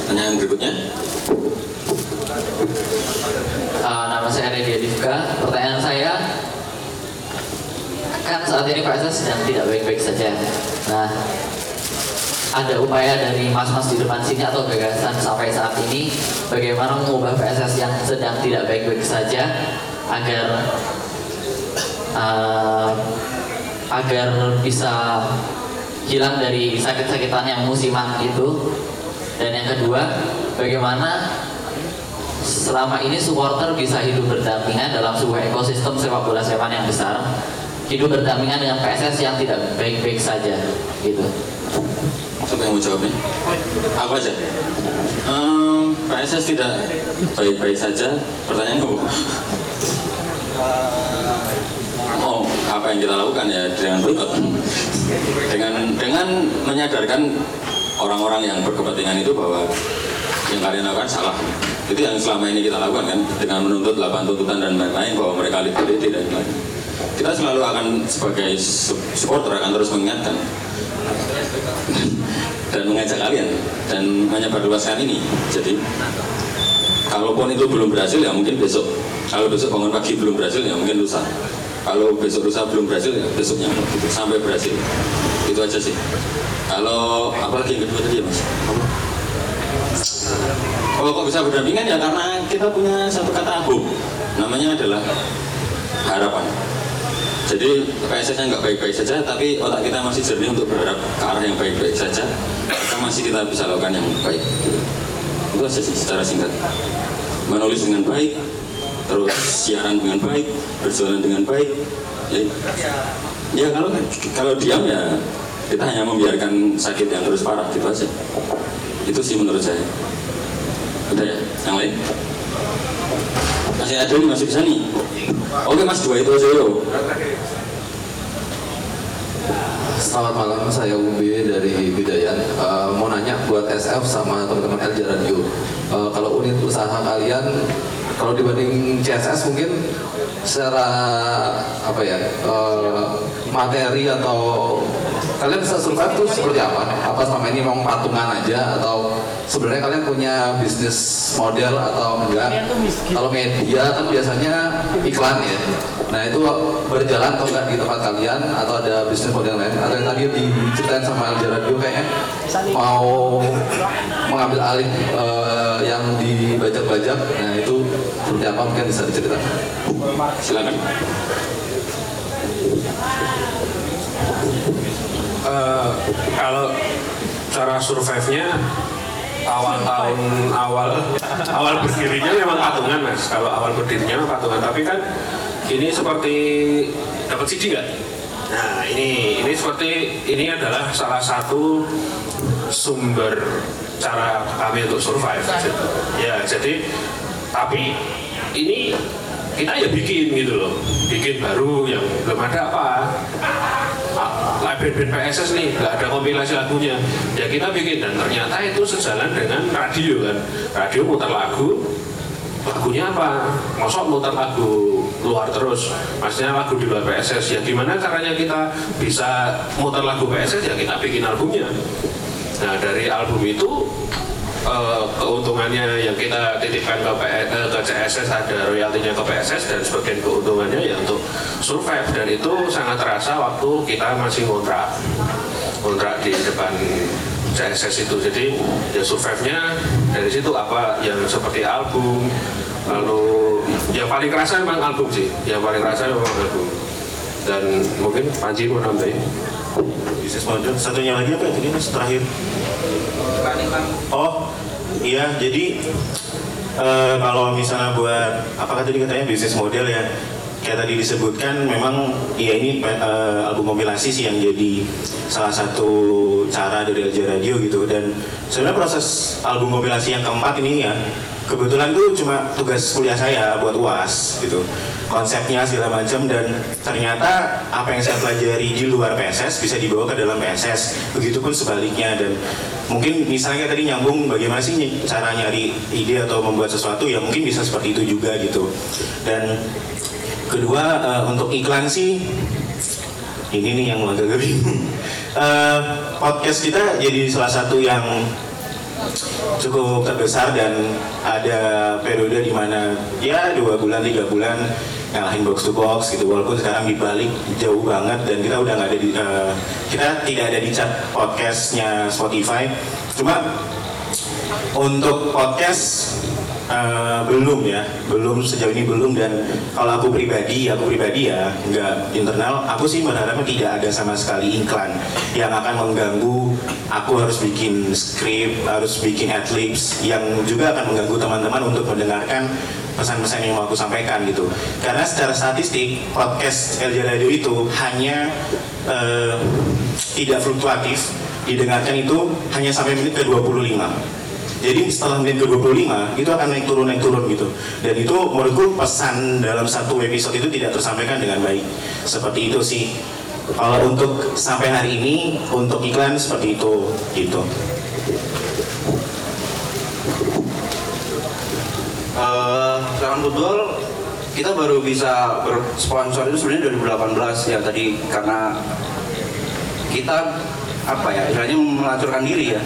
Pertanyaan berikutnya. Uh, nama saya Redia Divka. Pertanyaan saya, kan saat ini PSS sedang tidak baik-baik saja. Nah, ada upaya dari mas-mas di depan sini atau gagasan sampai saat ini? Bagaimana mengubah PSS yang sedang tidak baik-baik saja agar uh, agar bisa hilang dari sakit-sakitan yang musiman itu? Dan yang kedua bagaimana selama ini supporter bisa hidup berdampingan dalam sebuah ekosistem sepak bola Sleman yang besar hidup berdampingan dengan PSS yang tidak baik-baik saja gitu Siapa yang mau jawabnya? Aku aja. Ehm, PSS tidak baik-baik saja. Pertanyaan kamu. Oh, apa yang kita lakukan ya dengan berikut. Dengan dengan menyadarkan orang-orang yang berkepentingan itu bahwa yang kalian lakukan salah. Itu yang selama ini kita lakukan kan dengan menuntut 8 tuntutan dan lain-lain bahwa mereka liquidity dan lain-lain. Kita selalu akan sebagai su- supporter akan terus mengingatkan dan mengajak kalian dan menyebarluaskan ini. Jadi kalaupun itu belum berhasil ya mungkin besok. Kalau besok bangun pagi belum berhasil ya mungkin lusa. Kalau besok lusa belum berhasil ya besoknya gitu, sampai berhasil. Itu aja sih. Kalau apalagi yang kedua tadi ya mas? Oh kok bisa berdampingan ya karena kita punya satu kata abu namanya adalah harapan. Jadi PSS-nya nggak baik-baik saja, tapi otak kita masih jernih untuk berharap ke arah yang baik-baik saja. Maka masih kita bisa lakukan yang baik. Itu aja sih secara singkat. Menulis dengan baik, terus siaran dengan baik, berjualan dengan baik. Ya, ya kalau kalau diam ya kita hanya membiarkan sakit yang terus parah gitu aja. Itu sih menurut saya. Udah ya, yang lain? Masih ada nih, masih bisa nih. Oke mas, dua itu aja yo. Selamat malam, saya Umbi dari Bidayat. Eh, mau nanya buat SF sama teman-teman LJ Radio. Eh, kalau unit usaha kalian, kalau dibanding CSS mungkin secara apa ya eh, materi atau kalian bisa survive tuh seperti apa? Apa selama ini memang patungan aja atau sebenarnya kalian punya bisnis model atau enggak? Kalau media kan biasanya iklan ya. Nah itu berjalan atau enggak di tempat kalian atau ada bisnis model lain? Atau yang tadi diceritain sama Alja Radio kayaknya mau mengambil alih eh, yang dibajak-bajak. Nah itu seperti apa mungkin bisa diceritakan? Silakan. Eh, kalau cara survive-nya awal tahun awal awal berdirinya memang patungan mas kalau awal berdirinya patungan tapi kan ini seperti dapat CD nggak? Nah ini ini seperti ini adalah salah satu sumber cara kami untuk survive. Ya jadi tapi ini kita ya bikin gitu loh, bikin baru yang belum ada apa. Ah, band-band PSS nih nggak ada kompilasi lagunya ya kita bikin dan ternyata itu sejalan dengan radio kan radio muter lagu lagunya apa? Mosok muter lagu luar terus, maksudnya lagu di luar PSS. Ya gimana caranya kita bisa muter lagu PSS? Ya kita bikin albumnya. Nah dari album itu eh, keuntungannya yang kita titipkan ke, P- eh, ke CSS ada royaltinya ke PSS dan sebagian keuntungannya ya untuk survive. Dan itu sangat terasa waktu kita masih ngontrak. Kontrak di depan CSS itu. Jadi ya survive-nya dari situ apa yang seperti album lalu yang paling kerasa memang album sih. Yang paling kerasa memang album. Dan mungkin Panji mau nambahin? Bisnis model satunya lagi apa? Ya tadi mas terakhir. Oh iya jadi eh, kalau misalnya buat apa tadi katanya bisnis model ya? Kayak tadi disebutkan memang ya ini eh, album kompilasi sih yang jadi salah satu cara dari LJ Radio gitu. Dan sebenarnya proses album kompilasi yang keempat ini ya kebetulan tuh cuma tugas kuliah saya buat uas gitu. Konsepnya segala macam dan ternyata apa yang saya pelajari di luar PSS bisa dibawa ke dalam PSS begitupun sebaliknya dan mungkin misalnya tadi nyambung bagaimana sih cara nyari ide atau membuat sesuatu ya mungkin bisa seperti itu juga gitu. Dan kedua eh, untuk iklan sih ini nih yang agak *laughs* bingung. Eh, podcast kita jadi salah satu yang cukup terbesar dan ada periode di mana ya dua bulan tiga bulan ngalahin box to box gitu. Walaupun sekarang dibalik jauh banget dan kita udah nggak ada di eh, kita tidak ada di chat podcastnya Spotify. Cuma untuk podcast eh, belum ya. Belum sejauh ini belum. Dan kalau aku pribadi aku pribadi ya nggak internal. Aku sih berharapnya tidak ada sama sekali iklan yang akan mengganggu. Aku harus bikin skrip harus bikin adlibs yang juga akan mengganggu teman-teman untuk mendengarkan pesan-pesan yang mau aku sampaikan gitu. Karena secara statistik podcast LJ Radio itu hanya eh, tidak fluktuatif. Didengarkan itu hanya sampai menit ke 25 jadi setelah menit ke-25 itu akan naik turun naik turun gitu. Dan itu menurutku pesan dalam satu episode itu tidak tersampaikan dengan baik. Seperti itu sih. Kalau untuk sampai hari ini untuk iklan seperti itu gitu. Eh, sekarang football kita baru bisa bersponsor itu sebenarnya 2018 ya tadi karena kita apa ya istilahnya melacurkan diri ya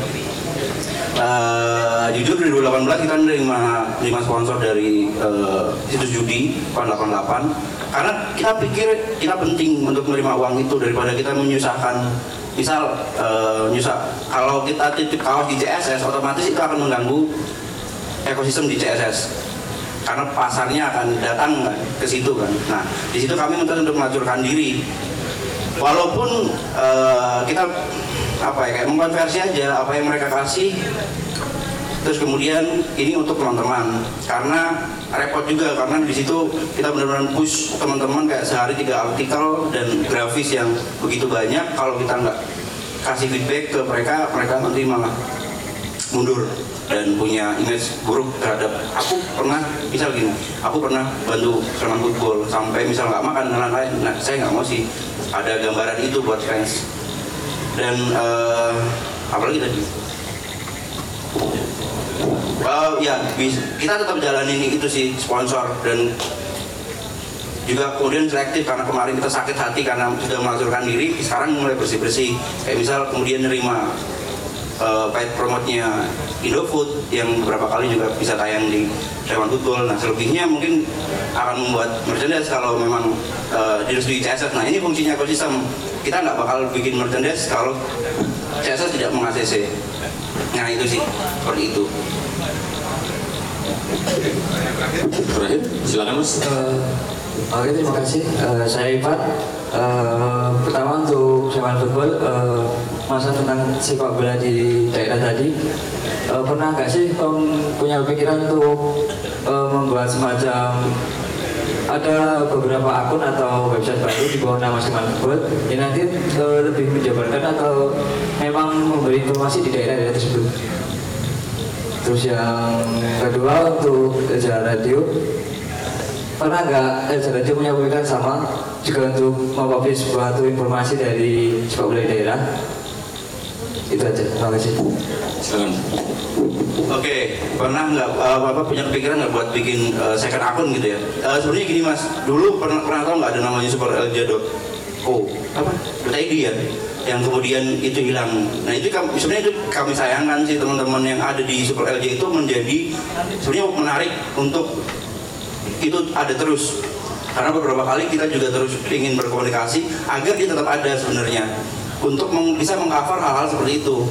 Eh, jujur 2018 kita menerima lima sponsor dari eh, situs judi Pan 88 karena kita pikir kita penting untuk menerima uang itu daripada kita menyusahkan misal eh, nyusah kalau kita titip kaos di CSS otomatis itu akan mengganggu ekosistem di CSS karena pasarnya akan datang ke situ kan. Nah, di situ kami minta untuk melacurkan diri. Walaupun eh, kita apa ya kayak mengkonversi aja apa yang mereka kasih. Terus kemudian ini untuk teman-teman karena repot juga karena di situ kita benar-benar push teman-teman kayak sehari tiga artikel dan grafis yang begitu banyak. Kalau kita nggak kasih feedback ke mereka mereka nanti malah mundur dan punya image buruk terhadap aku. Pernah misal gini aku pernah bantu Sleman Football sampai misal nggak makan dan lain-lain nah saya nggak mau sih ada gambaran itu buat fans dan eh, apalagi tadi Oh ya, kita tetap jalanin itu sih sponsor dan juga kemudian selektif karena kemarin kita sakit hati karena sudah melacurkan diri, sekarang mulai bersih bersih. Kayak misal kemudian nerima uh, paid promote-nya Indofood yang beberapa kali juga bisa tayang di Sleman Football. Nah selebihnya mungkin akan membuat merchandise kalau memang uh, direstui CSS. Nah ini fungsinya ekosistem. Kita nggak bakal bikin merchandise kalau CSS tidak meng-ACC. Nah itu sih, seperti itu. Terakhir, silakan mas. Eh, Oke terima kasih. Eh, saya Ivan. Eh, pertama untuk Sleman Football eh, masa tentang sepak bola di daerah tadi. Eh, pernah nggak sih Om punya pikiran untuk eh, membuat semacam ada beberapa akun atau website baru di bawah nama Sleman Football yang nanti eh, lebih menjabarkan atau memang memberi informasi di daerah-daerah tersebut. Terus yang kedua untuk Elja Radio pernah nggak Elja Radio punya pemikiran sama juga untuk mempublish suatu informasi dari sepak bola daerah? Itu aja, terima kasih. Silakan. Oke, pernah nggak uh, bapak punya kepikiran nggak buat bikin uh, second akun gitu ya? Uh, Sebenarnya gini mas, dulu pernah pernah tahu nggak ada namanya super oh apa? .id ya, yang kemudian itu hilang. Nah itu kami, sebenarnya itu kami sayangkan sih teman-teman yang ada di super LJ itu menjadi sebenarnya menarik untuk itu ada terus karena beberapa kali kita juga terus ingin berkomunikasi agar dia tetap ada sebenarnya untuk bisa mengcover hal-hal seperti itu.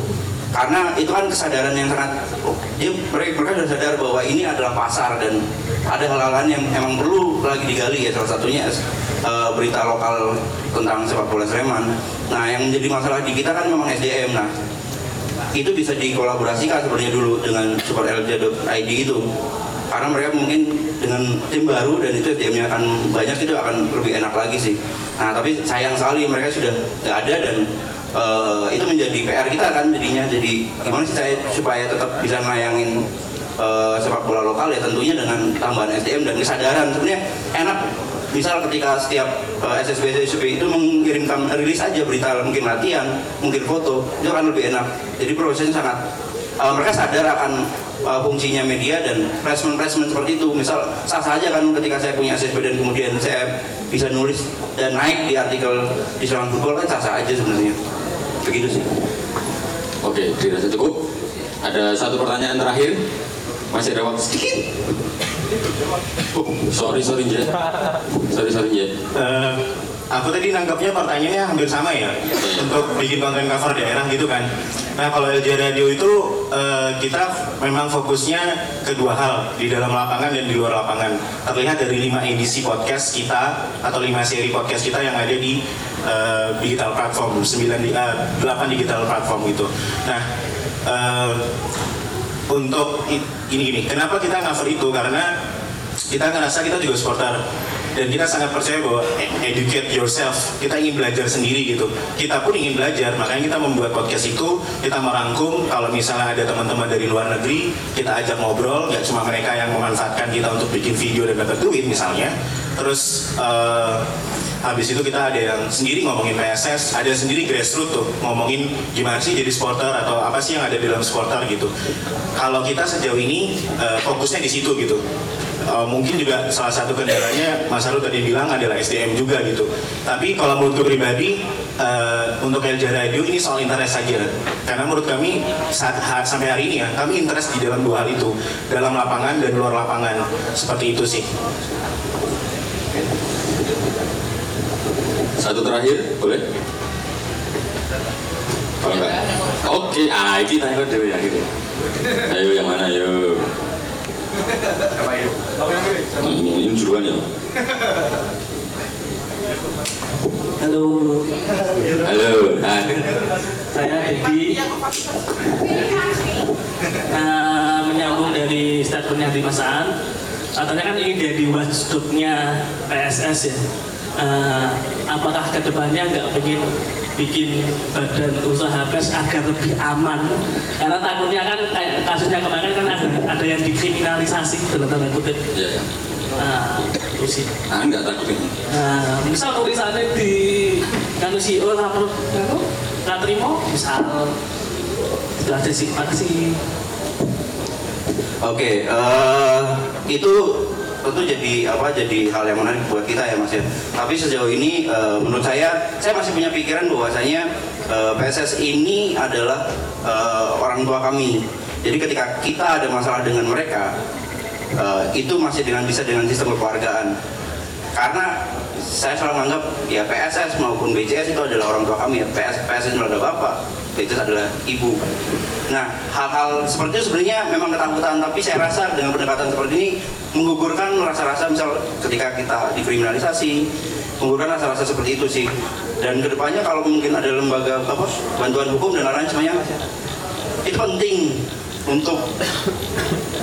Karena itu kan kesadaran yang sangat oh, dia mereka, mereka sudah sadar bahwa ini adalah pasar dan ada hal-hal yang emang perlu lagi digali ya. Salah satunya eh, berita lokal tentang sepak bola Sleman. Nah yang menjadi masalah di kita kan memang SDM nah itu bisa dikolaborasikan sebenarnya dulu dengan superlj.id itu. Karena mereka mungkin dengan tim baru dan itu SDM-nya akan banyak itu akan lebih enak lagi sih nah tapi sayang sekali mereka sudah tidak ada dan eh, itu menjadi PR kita kan jadinya. Jadi gimana sih saya supaya tetap bisa nayangin eh, sepak bola lokal ya? Tentunya dengan tambahan SDM dan kesadaran. Sebenarnya enak misal ketika setiap uh, SSB SSB itu mengirimkan rilis aja berita mungkin latihan mungkin foto itu akan lebih enak. Jadi prosesnya sangat uh, mereka sadar akan uh, fungsinya media dan placement placement seperti itu misal sah saja kan ketika saya punya SSB dan kemudian saya bisa nulis dan naik di artikel di Selang Football kan sah sah aja sebenarnya begitu sih Oke, dirasa cukup. Ada satu pertanyaan terakhir. Masih ada waktu sedikit. Oh, sorry, sorry, Jen. Sorry, sorry, Jen. Eh, aku tadi nangkapnya pertanyaannya hampir sama ya untuk bikin konten cover daerah gitu kan. Nah kalau LJ Radio itu eh, kita memang fokusnya ke dua hal di dalam lapangan dan di luar lapangan. Terlihat dari lima edisi podcast kita atau lima seri podcast kita yang ada di eh, digital platform 9 di, eh, 8 digital platform gitu. Nah eh, untuk ini gini, kenapa kita cover itu? Karena kita ngerasa kita juga supporter dan kita sangat percaya bahwa educate yourself. Kita ingin belajar sendiri gitu. Kita pun ingin belajar. Makanya kita membuat podcast itu kita merangkum. Kalau misalnya ada teman-teman dari luar negeri kita ajak ngobrol. Nggak cuma mereka yang memanfaatkan kita untuk bikin video dan dapat duit misalnya. Terus eh, habis itu kita ada yang sendiri ngomongin PSS ada yang sendiri grassroots tuh ngomongin gimana sih jadi supporter atau apa sih yang ada di dalam supporter gitu. Kalau kita sejauh ini eh, fokusnya di situ gitu Uh, mungkin juga salah satu kendalanya Mas Haru tadi bilang adalah SDM juga gitu. Tapi kalau menurut pribadi uh, untuk Elja Radio ini soal interest saja. Karena menurut kami saat ha- sampai hari ini ya kami interest di dalam dua hal itu, dalam lapangan dan luar lapangan. Seperti itu sih. Satu terakhir, boleh? Kalau enggak? Oke, ah ini tanya dulu yang gitu. Ayo yang mana, ayo. Ini, ini duluan ya. Halo, Halo, nah, saya Dedi. Nah, menyambung dari statementnya di Masaan, katanya kan ini jadi watchdognya PSS ya. Eh, apakah ke depannya nggak pengen bikin badan usaha pers agar lebih aman? Karena takutnya kan kayak kasusnya kemarin kan ada ada yang dikriminalisasi dalam tanda kutip. ya. Nah, itu sih. Ah, enggak takut ini. Nah, misal tulisannya di kan CEO lapor aku nggak terima, misal aja sih, makasih. Oke, eh, itu tentu jadi apa jadi hal yang menarik buat kita ya mas ya. Tapi sejauh ini eh, menurut saya saya masih punya pikiran bahwasanya eh, PSS ini adalah eh, orang tua kami. Jadi ketika kita ada masalah dengan mereka eh, itu masih dengan bisa dengan sistem kekeluargaan. Karena saya selalu menganggap ya PSS maupun BCS itu adalah orang tua kami ya. PS, PSS adalah bapak, BCS adalah ibu. Nah, hal-hal seperti itu sebenarnya memang ketakutan, tapi saya rasa dengan pendekatan seperti ini menggugurkan rasa-rasa misal ketika kita dikriminalisasi, menggugurkan rasa-rasa seperti itu sih. Dan ke depannya kalau mungkin ada lembaga apa bantuan hukum dan lain-lain semuanya itu penting untuk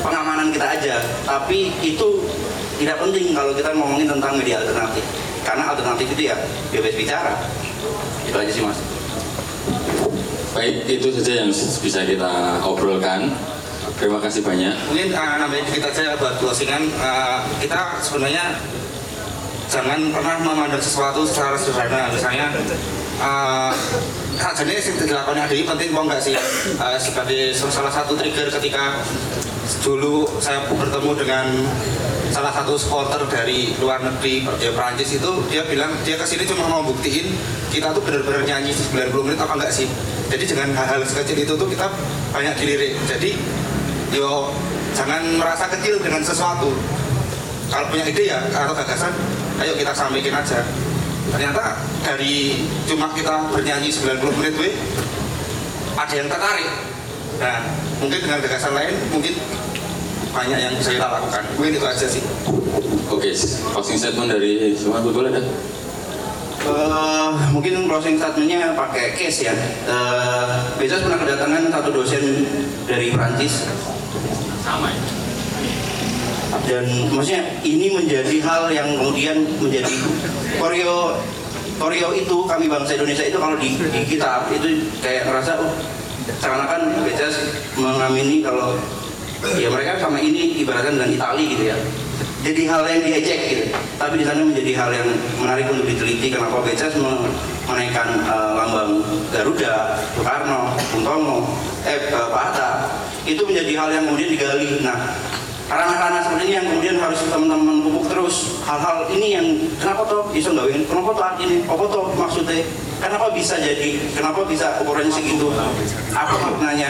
pengamanan kita aja. Tapi itu tidak penting kalau kita ngomongin tentang media alternatif karena alternatif itu ya bebas bicara itu aja sih mas Baik, itu saja yang bisa kita obrolkan. Terima kasih banyak. mungkin uh, namanya kita saja buat closingan uh, kita sebenarnya jangan pernah memandang sesuatu secara sederhana misalnya uh, jadi yang dilakukan ADI penting mau nggak sih uh, sebagai salah satu trigger ketika dulu saya bertemu dengan salah satu supporter dari luar negeri ya Prancis itu dia bilang dia ke sini cuma mau buktiin kita tuh benar-benar nyanyi 90 menit apa enggak sih jadi dengan hal-hal sekecil itu tuh kita banyak dilirik. Jadi yo jangan merasa kecil dengan sesuatu. Kalau punya ide ya atau gagasan ayo kita sampaikan aja. Ternyata dari cuma kita bernyanyi 90 menit we, ada yang tertarik. Nah mungkin dengan gagasan lain mungkin banyak yang bisa kita lakukan. Mungkin itu aja sih. Oke, closing statement dari semua betul ada? Eh, mungkin closing statementnya pakai case ya. Uh, Bezos pernah kedatangan satu dosen dari Prancis Sama ya. dan maksudnya ini menjadi hal yang kemudian menjadi koreo koreo itu kami bangsa Indonesia itu kalau di, di kita itu kayak ngerasa oh seakan-akan Bezos mengamini kalau ya mereka sama ini ibaratkan dengan Itali gitu ya jadi hal yang diejek gitu. Tapi di sana menjadi hal yang menarik untuk diteliti kenapa me- menaikkan eh, lambang Garuda, Soekarno, Bung Tomo, eh eh, Pak Hatta. Itu menjadi hal yang kemudian digali. Nah ranah-ranah seperti ini yang kemudian harus teman-teman pupuk terus. Hal-hal ini yang kenapa toh bisa nggak ingin kenapa toh artinya apa toh maksudnya? Kenapa bisa jadi? Kenapa bisa ukurannya segitu? Apa maknanya?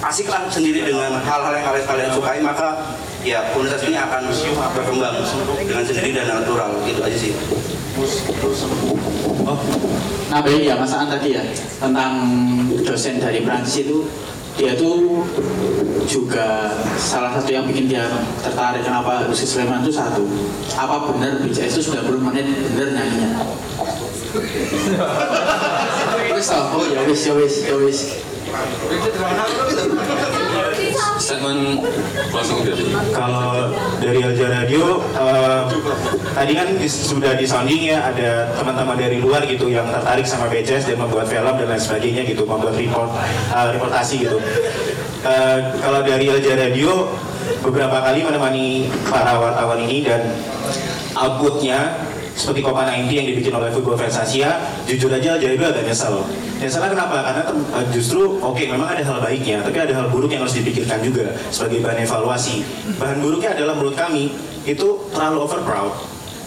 Asiklah sendiri dengan hal-hal yang kalian kalian sukai maka ya komunitas ini akan berkembang dengan sendiri dan natural gitu aja sih. Nah baik ya Mas Aan tadi ya tentang dosen dari Prancis itu dia tuh juga salah satu yang bikin dia tertarik. Kenapa harus ke Sleman itu satu? Apa benar BCS itu 90 menit benar nyanyinya? *laughs* Wis oh ya wis ya wis ya wis Dari Kalau dari Alja Radio, eh, tadi kan dis- sudah di sounding ya ada teman-teman dari luar gitu yang tertarik sama BCS dan membuat film dan lain sebagainya gitu, membuat report, eh, reportasi gitu. Eh, kalau dari Alja Radio beberapa kali menemani para wartawan ini dan outputnya seperti Copa 90 yang dibikin oleh Football Fans Asia, jujur aja Alja Radio agak nyesel. Nyesel kenapa? Karena eh, justru oke memang ada hal baiknya, tapi ada hal buruk yang harus dipikirkan juga sebagai bahan evaluasi. Bahan buruknya adalah menurut kami itu terlalu over proud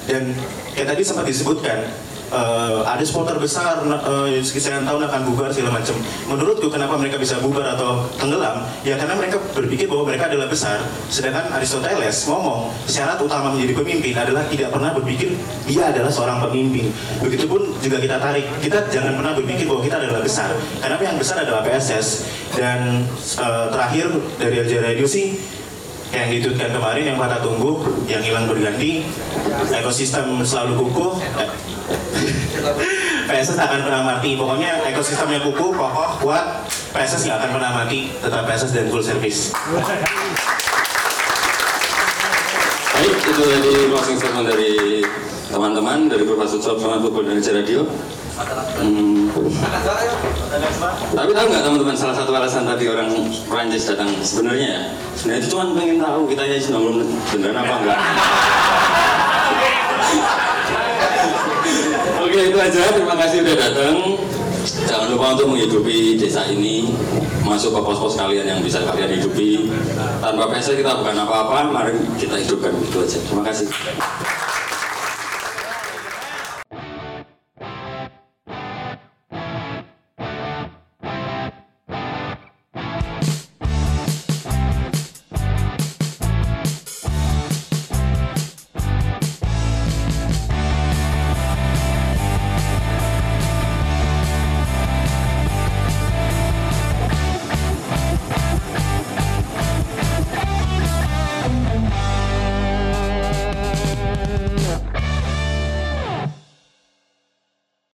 dan kayak tadi sempat disebutkan eh, ada supporter besar uh, sekian tahun akan bubar segala macam. Menurutku kenapa mereka bisa bubar atau tenggelam? Ya karena mereka berpikir bahwa mereka adalah besar. Sedangkan Aristoteles ngomong syarat utama menjadi pemimpin adalah tidak pernah berpikir dia adalah seorang pemimpin. Begitupun juga kita tarik, kita jangan pernah berpikir bahwa kita adalah besar. Karena yang besar adalah PSS. Dan eh, terakhir dari LJ Radio sih yang dituliskan kemarin yang patah tumbuh, yang hilang berganti, ekosistem selalu kukuh, eh, PSS akan pernah mati. Pokoknya ekosistemnya kukuh, kokoh, kuat, PSS nggak akan pernah mati. Tetap PSS dan full service. Baik, itu tadi closing statement dari teman-teman dari Profesor Sob sama Football Indonesia Radio. Hmm. Tapi tahu nggak teman-teman salah satu alasan tadi orang Prancis datang sebenarnya ya? Sebenarnya itu cuma pengen tahu kita 90 menit beneran apa enggak? Oke itu aja, terima kasih udah datang. Jangan lupa untuk menghidupi desa ini Masuk ke pos-pos kalian yang bisa kalian hidupi. Tanpa PSS kita bukan apa-apa Mari kita hidupkan itu aja. Terima kasih